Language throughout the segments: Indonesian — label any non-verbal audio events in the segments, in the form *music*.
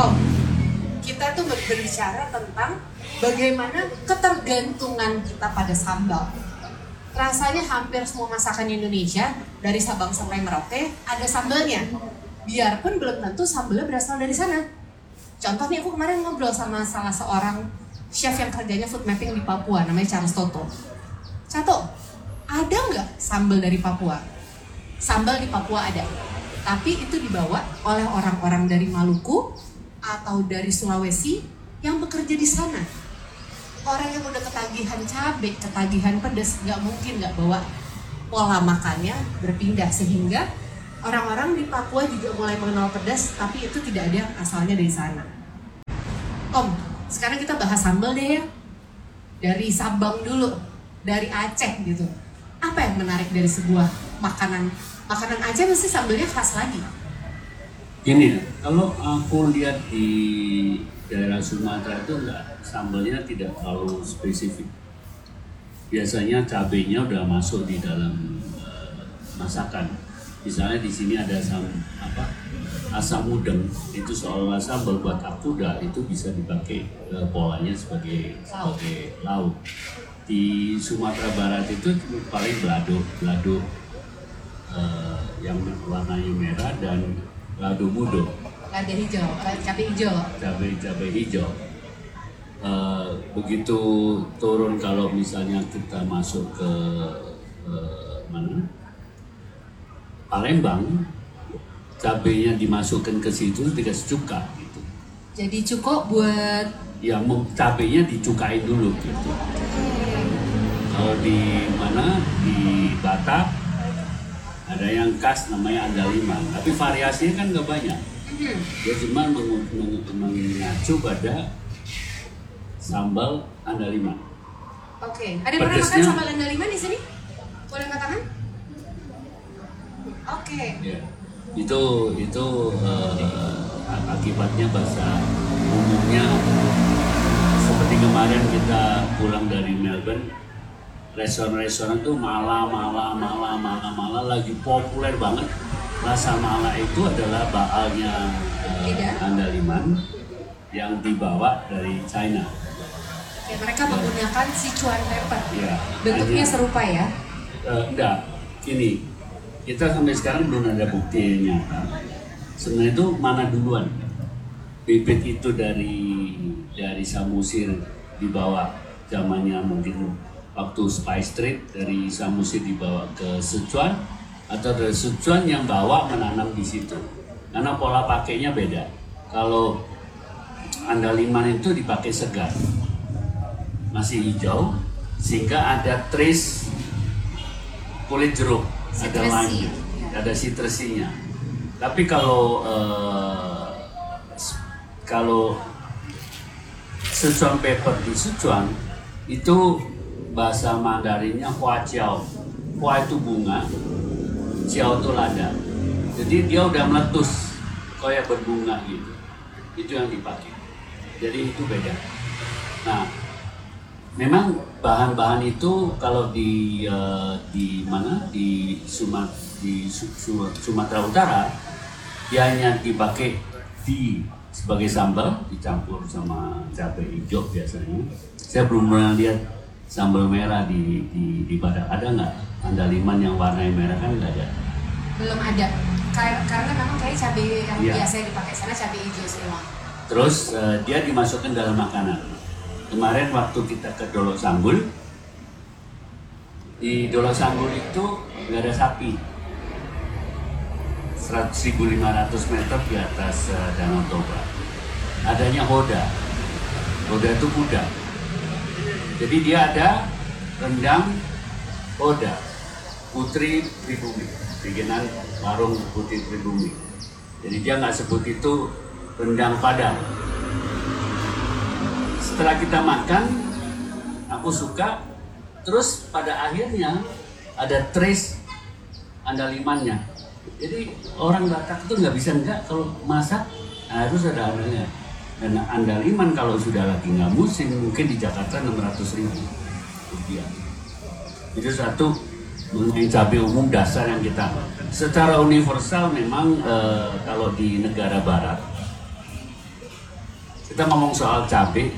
Oh, kita tuh ber- berbicara tentang bagaimana ketergantungan kita pada sambal. Rasanya hampir semua masakan Indonesia dari Sabang sampai Merauke ada sambalnya. Biarpun belum tentu sambalnya berasal dari sana. Contoh nih aku kemarin ngobrol sama salah seorang chef yang kerjanya food mapping di Papua namanya Charles Toto. Cato, ada nggak sambal dari Papua? Sambal di Papua ada, tapi itu dibawa oleh orang-orang dari Maluku atau dari Sulawesi yang bekerja di sana. Orang yang udah ketagihan cabai, ketagihan pedas, nggak mungkin nggak bawa pola makannya berpindah sehingga orang-orang di Papua juga mulai mengenal pedas, tapi itu tidak ada asalnya dari sana. Om, sekarang kita bahas sambal deh ya. Dari Sabang dulu, dari Aceh gitu. Apa yang menarik dari sebuah makanan? Makanan Aceh mesti sambalnya khas lagi. Gini kalau aku lihat di daerah Sumatera itu enggak sambalnya tidak terlalu spesifik. Biasanya cabenya udah masuk di dalam eh, masakan. Misalnya di sini ada asam apa asam udang itu seolah sambal buat aku itu bisa dipakai eh, polanya sebagai sebagai lauk. Di Sumatera Barat itu paling belado, belado eh, yang warnanya merah dan lado mudo. Lada hijau, eh, cabai hijau. cabai cabai hijau. Eh, begitu turun kalau misalnya kita masuk ke eh, mana? Palembang cabainya dimasukkan ke situ dikasih cuka gitu. Jadi cukup buat ya mau cabainya dicukain dulu gitu. Kalau di mana? Di Batak ada yang khas namanya andaliman tapi variasinya kan nggak banyak. Hmm, dia cuma meng- meng- mengacu pada sambal andaliman Oke, ada yang pernah makan sambal andaliman di sini? Boleh angkat tangan? Oke. ya itu itu eh, akibatnya bahasa umumnya. Seperti kemarin kita pulang dari Melbourne restoran-restoran tuh malah malah malah malah malah lagi populer banget rasa malah itu adalah baalnya eh, Lidah. andaliman yang dibawa dari China Oke, mereka menggunakan Sichuan pepper. ya Bentuknya hanya- serupa ya. Eh, enggak, gini, kita sampai sekarang belum ada bukti yang nyata. Sebenarnya itu mana duluan? Bibit itu dari dari Samosir dibawa zamannya mungkin waktu Spice Trade dari Samosir dibawa ke Sichuan atau dari Sichuan yang bawa menanam di situ. Karena pola pakainya beda. Kalau andaliman itu dipakai segar, masih hijau, sehingga ada trace kulit jeruk ada Citrusy. lainnya ada citrusy-nya tapi kalau eh, kalau Sichuan pepper di Sichuan itu bahasa Mandarinnya hua jiao hua itu bunga jiao itu lada. Jadi dia udah meletus kayak berbunga gitu. Itu yang dipakai. Jadi itu beda. Nah Memang bahan-bahan itu kalau di eh, di mana? Di Sumat di Su- Su- Sumatera Utara dia hanya dipakai di sebagai sambal dicampur sama cabai hijau biasanya. Saya belum pernah lihat sambal merah di di di Badak ada nggak? Andaliman yang warnanya merah kan nggak ada. Belum ada. Kar- Karena memang kayak cabai yang Iya. biasa dipakai sana cabai hijau semua. Terus eh, dia dimasukkan dalam makanan. Kemarin waktu kita ke Dolok Sanggul, di Dolok Sanggul itu nggak ada sapi. 1.500 meter di atas eh, Danau Toba. Adanya Hoda. Hoda itu kuda. Jadi dia ada rendang Hoda, Putri Pribumi, bikinan warung Putri Pribumi. Jadi dia nggak sebut itu rendang Padang. Setelah kita makan, aku suka. Terus pada akhirnya ada trace andalimannya. Jadi orang Batak itu nggak bisa enggak kalau masak harus ada andalnya. Dan andaliman kalau sudah lagi nggak musim mungkin di Jakarta 600 ribu rupiah. Itu satu mengenai cabai umum dasar yang kita secara universal memang eh, kalau di negara barat kita ngomong soal cabai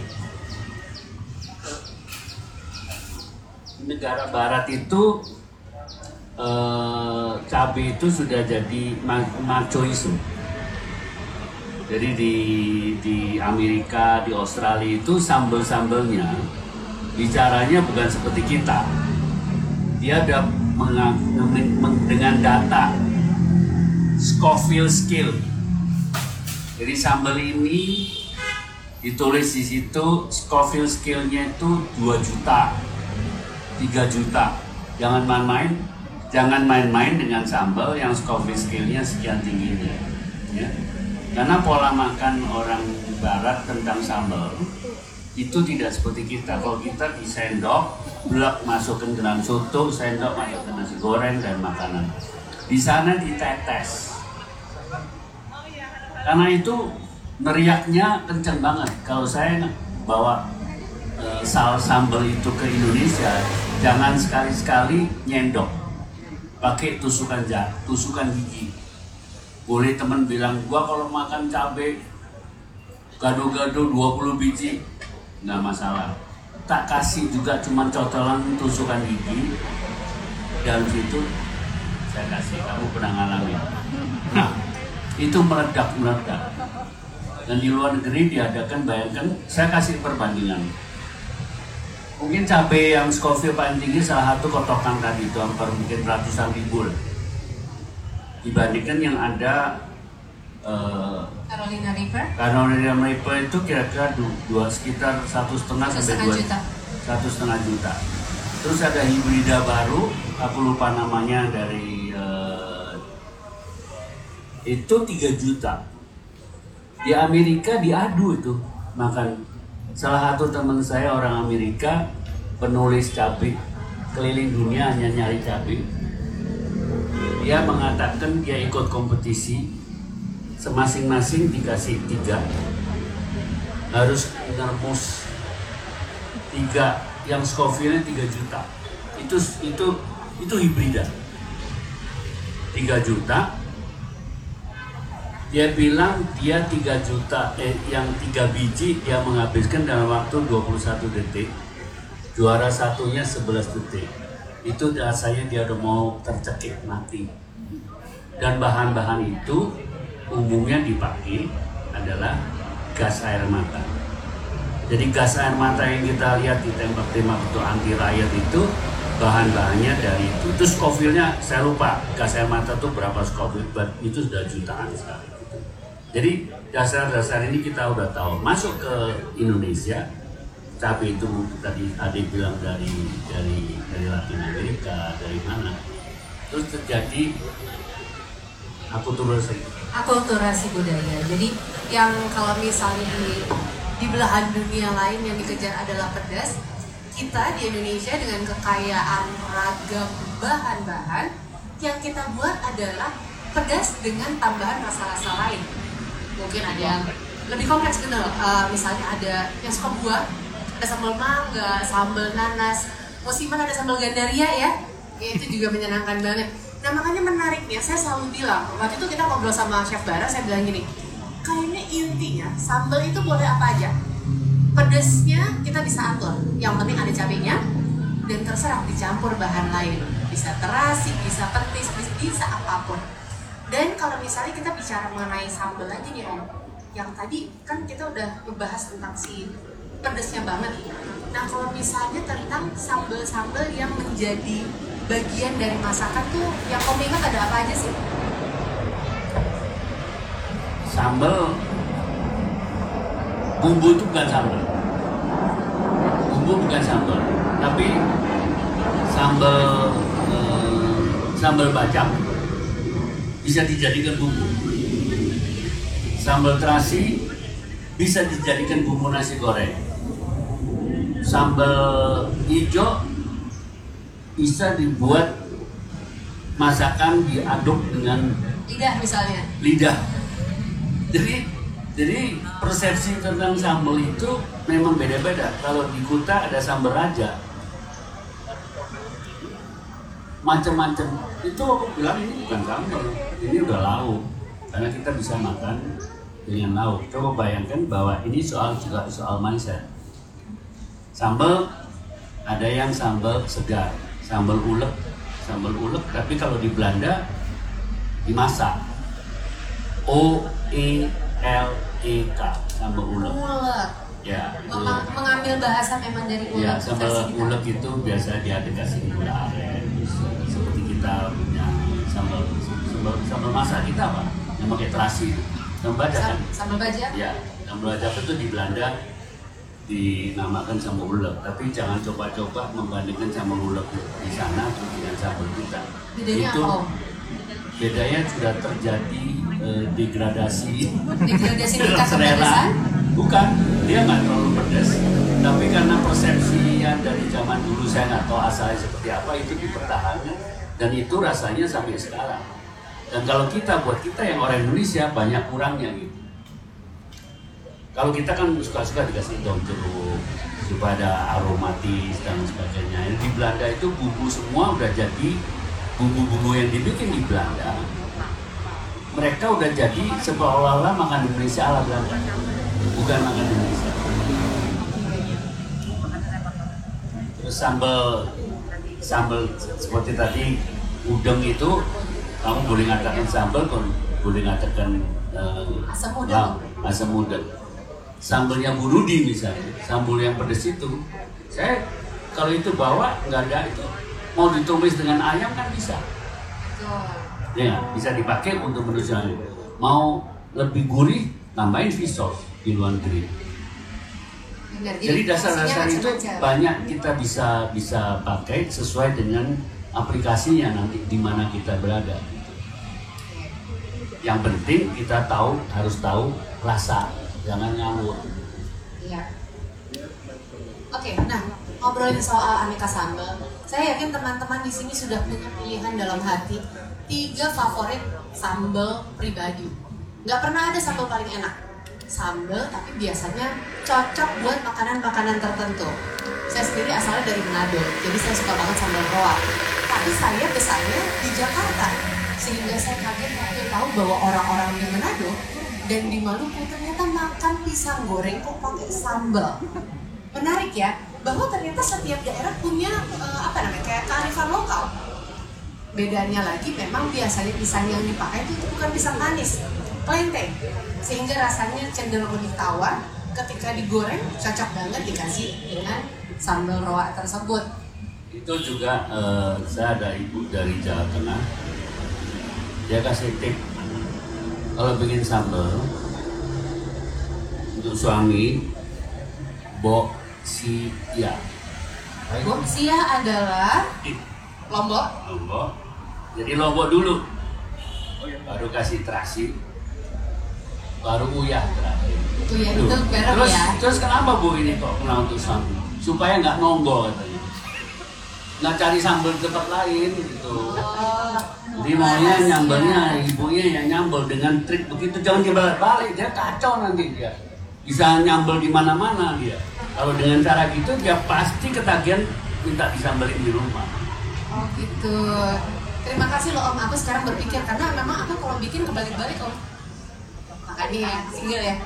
negara barat itu eh, cabai itu sudah jadi ma- machoism jadi di di Amerika di Australia itu sambal-sambalnya bicaranya bukan seperti kita. Dia ada dengan data. Scoville skill jadi sambal ini ditulis di situ Scoville skillnya itu 2 juta 3 juta. Jangan main-main jangan main-main dengan sambal yang Scoville skillnya sekian tingginya ya karena pola makan orang barat tentang sambal itu tidak seperti kita. Kalau kita di sendok blok masukkan ke dalam soto sendok masukkan nasi goreng dan makanan. Di sana ditetes. Karena itu meriaknya kencang banget. Kalau saya bawa eh, sal sambal itu ke Indonesia jangan sekali-sekali nyendok. Pakai tusukan ja, tusukan gigi boleh teman bilang gua kalau makan cabai gado-gado 20 biji nggak masalah. Tak kasih juga cuma cocolan tusukan gigi dalam situ saya kasih kamu pernah ngalamin? Nah itu meledak meledak dan di luar negeri diadakan bayangkan saya kasih perbandingan. Mungkin cabai yang Scoville paling tinggi salah satu kotokan tadi itu hampir mungkin ratusan ribu lah. Dibandingkan yang ada eh, Carolina River Carolina Reaper itu kira-kira du- dua sekitar satu setengah sampai dua juta. satu setengah juta. Terus ada hibrida baru, aku lupa namanya dari eh, itu 3 juta. Di Amerika diadu itu makan. Salah satu teman saya orang Amerika penulis cabai keliling dunia hanya nyari cabai. Dia mengatakan dia ikut kompetisi semasing-masing dikasih tiga. Harus ngerebus tiga yang Scoville 3 juta. Itu itu itu hibrida. 3 juta. Dia bilang dia 3 juta eh, yang tiga biji dia menghabiskan dalam waktu 21 detik. Juara satunya 11 detik itu rasanya dia udah mau tercekik mati dan bahan-bahan itu umumnya dipakai adalah gas air mata. Jadi gas air mata yang kita lihat di tembak-tembak itu anti rakyat itu bahan-bahannya dari itu. Itu Scoville-nya saya lupa gas air mata itu berapa but itu sudah jutaan sekali. Jadi dasar-dasar ini kita udah tahu. Masuk ke Indonesia, tapi itu tadi adik bilang dari dari dari Latin Amerika, dari mana? Terus terjadi aku turun sedikit akulturasi budaya. Jadi yang kalau misalnya di di belahan dunia lain yang dikejar adalah pedas, kita di Indonesia dengan kekayaan ragam bahan-bahan yang kita buat adalah pedas dengan tambahan rasa-rasa lain. Mungkin ada yang lebih kompleks gitu loh. Eh, misalnya ada yang suka buah, ada sambal mangga, sambal nanas, musiman ada sambal gandaria ya. Ya, itu juga menyenangkan banget. Nah makanya menariknya saya selalu bilang waktu itu kita ngobrol sama chef Bara saya bilang gini kayaknya intinya sambal itu boleh apa aja pedesnya kita bisa atur yang penting ada cabenya dan terserah dicampur bahan lain bisa terasi bisa petis bisa, bisa apa pun dan kalau misalnya kita bicara mengenai sambal aja nih om yang tadi kan kita udah membahas tentang si pedesnya banget. Nah kalau misalnya tentang sambal-sambal yang menjadi bagian dari masakan tuh yang om ingat ada apa aja sih? sambal bumbu itu bukan sambal bumbu bukan sambal tapi sambal eh, sambal bacang bisa dijadikan bumbu. Sambal terasi bisa dijadikan bumbu nasi goreng sambal hijau bisa dibuat masakan diaduk dengan Lidah misalnya. lidah. Jadi jadi persepsi tentang sambal itu memang beda-beda. Kalau di Kuta ada sambal raja, macam-macam. Itu aku bilang ini bukan sambal, ini udah lauk. Karena kita bisa makan dengan lauk. Coba bayangkan bahwa ini soal juga soal mindset. Sambal ada yang sambal segar, sambal ulek, sambal ulek. Tapi kalau di Belanda dimasak. O E L E K sambal ulek. Ulek. Ya, itu. Mengambil bahasa memang dari ulek. Ya, sambal ulek itu biasa dia kasih gula aren, seperti kita punya sambal sambal, sambal masak kita apa? Yang pakai terasi, sambal baja kan? Sam- Sambal baja. Ya, sambal baja itu di Belanda dinamakan sambal ulek, tapi jangan coba-coba membandingkan sambal ulek di sana dengan sambal kita. Bedanya itu apa? Bedanya sudah terjadi eh, degradasi Degradasi *laughs* tingkat selera. Bukan, dia nggak terlalu pedas. Tapi karena persepsi yang dari zaman dulu saya nggak tahu asalnya seperti apa itu dipertahankan dan itu rasanya sampai sekarang. Dan kalau kita buat kita yang orang Indonesia banyak kurangnya gitu. Kalau kita kan suka-suka dikasih daun jeruk supaya ada aromatis dan sebagainya. Di Belanda itu bumbu semua udah jadi bumbu-bumbu yang dibikin di Belanda. Mereka udah jadi seolah-olah makan Indonesia ala Belanda, bukan makan Indonesia. Terus sambal sambal seperti tadi udang itu kamu boleh ngatakan sambal, boleh ngatakan eh, Asam udang. asam udang. Sambalnya Bu Rudi misalnya, sambal yang pedas itu, saya kalau itu bawa nggak ada itu mau ditumis dengan ayam kan bisa, ya bisa dipakai untuk menu sehari. Mau lebih gurih tambahin fish sauce di luar negeri. Jadi dasar-dasar itu banyak kita bisa bisa pakai sesuai dengan aplikasinya nanti di mana kita berada. Yang penting kita tahu harus tahu rasa, jangan ngawur. Iya. Oke, nah ngobrolin soal aneka sambal, saya yakin teman-teman di sini sudah punya pilihan dalam hati tiga favorit sambal pribadi. Nggak pernah ada sambal paling enak. Sambal, tapi biasanya cocok buat makanan-makanan tertentu. Saya sendiri asalnya dari Manado, jadi saya suka banget sambal roa. Tapi saya besarnya di Jakarta, sehingga saya kaget waktu tahu bahwa orang-orang di Manado dan di Maluku ternyata makan pisang goreng kok pakai sambal. Menarik ya, bahwa ternyata setiap daerah punya eh, apa namanya kayak kearifan lokal. Bedanya lagi memang biasanya pisang yang dipakai itu bukan pisang manis, klenteng. Sehingga rasanya cenderung lebih tawar ketika digoreng cocok banget dikasih dengan sambal roa tersebut. Itu juga eh, saya ada ibu dari Jawa Tengah. Dia kasih tip kalau bikin sambal untuk suami bok si ya Boksia adalah lombok. lombok. Jadi lombok dulu. Baru kasih terasi. Baru uyah terakhir. Itu ya Tuh. itu bareng terus ya. terus kenapa bu ini kok kenal untuk sambal supaya nggak nongol katanya. Nggak cari sambal tempat lain gitu. Oh, Jadi maunya rahasia. nyambalnya ibunya yang nyambal dengan trik begitu jangan dibalik balik dia kacau nanti dia bisa nyambal di mana-mana dia. Kalau dengan cara gitu dia pasti ketagihan minta disambalin di rumah. Oh gitu. Terima kasih loh Om. Aku sekarang berpikir karena memang aku kalau bikin kebalik-balik Om. Makanya ya, single ya.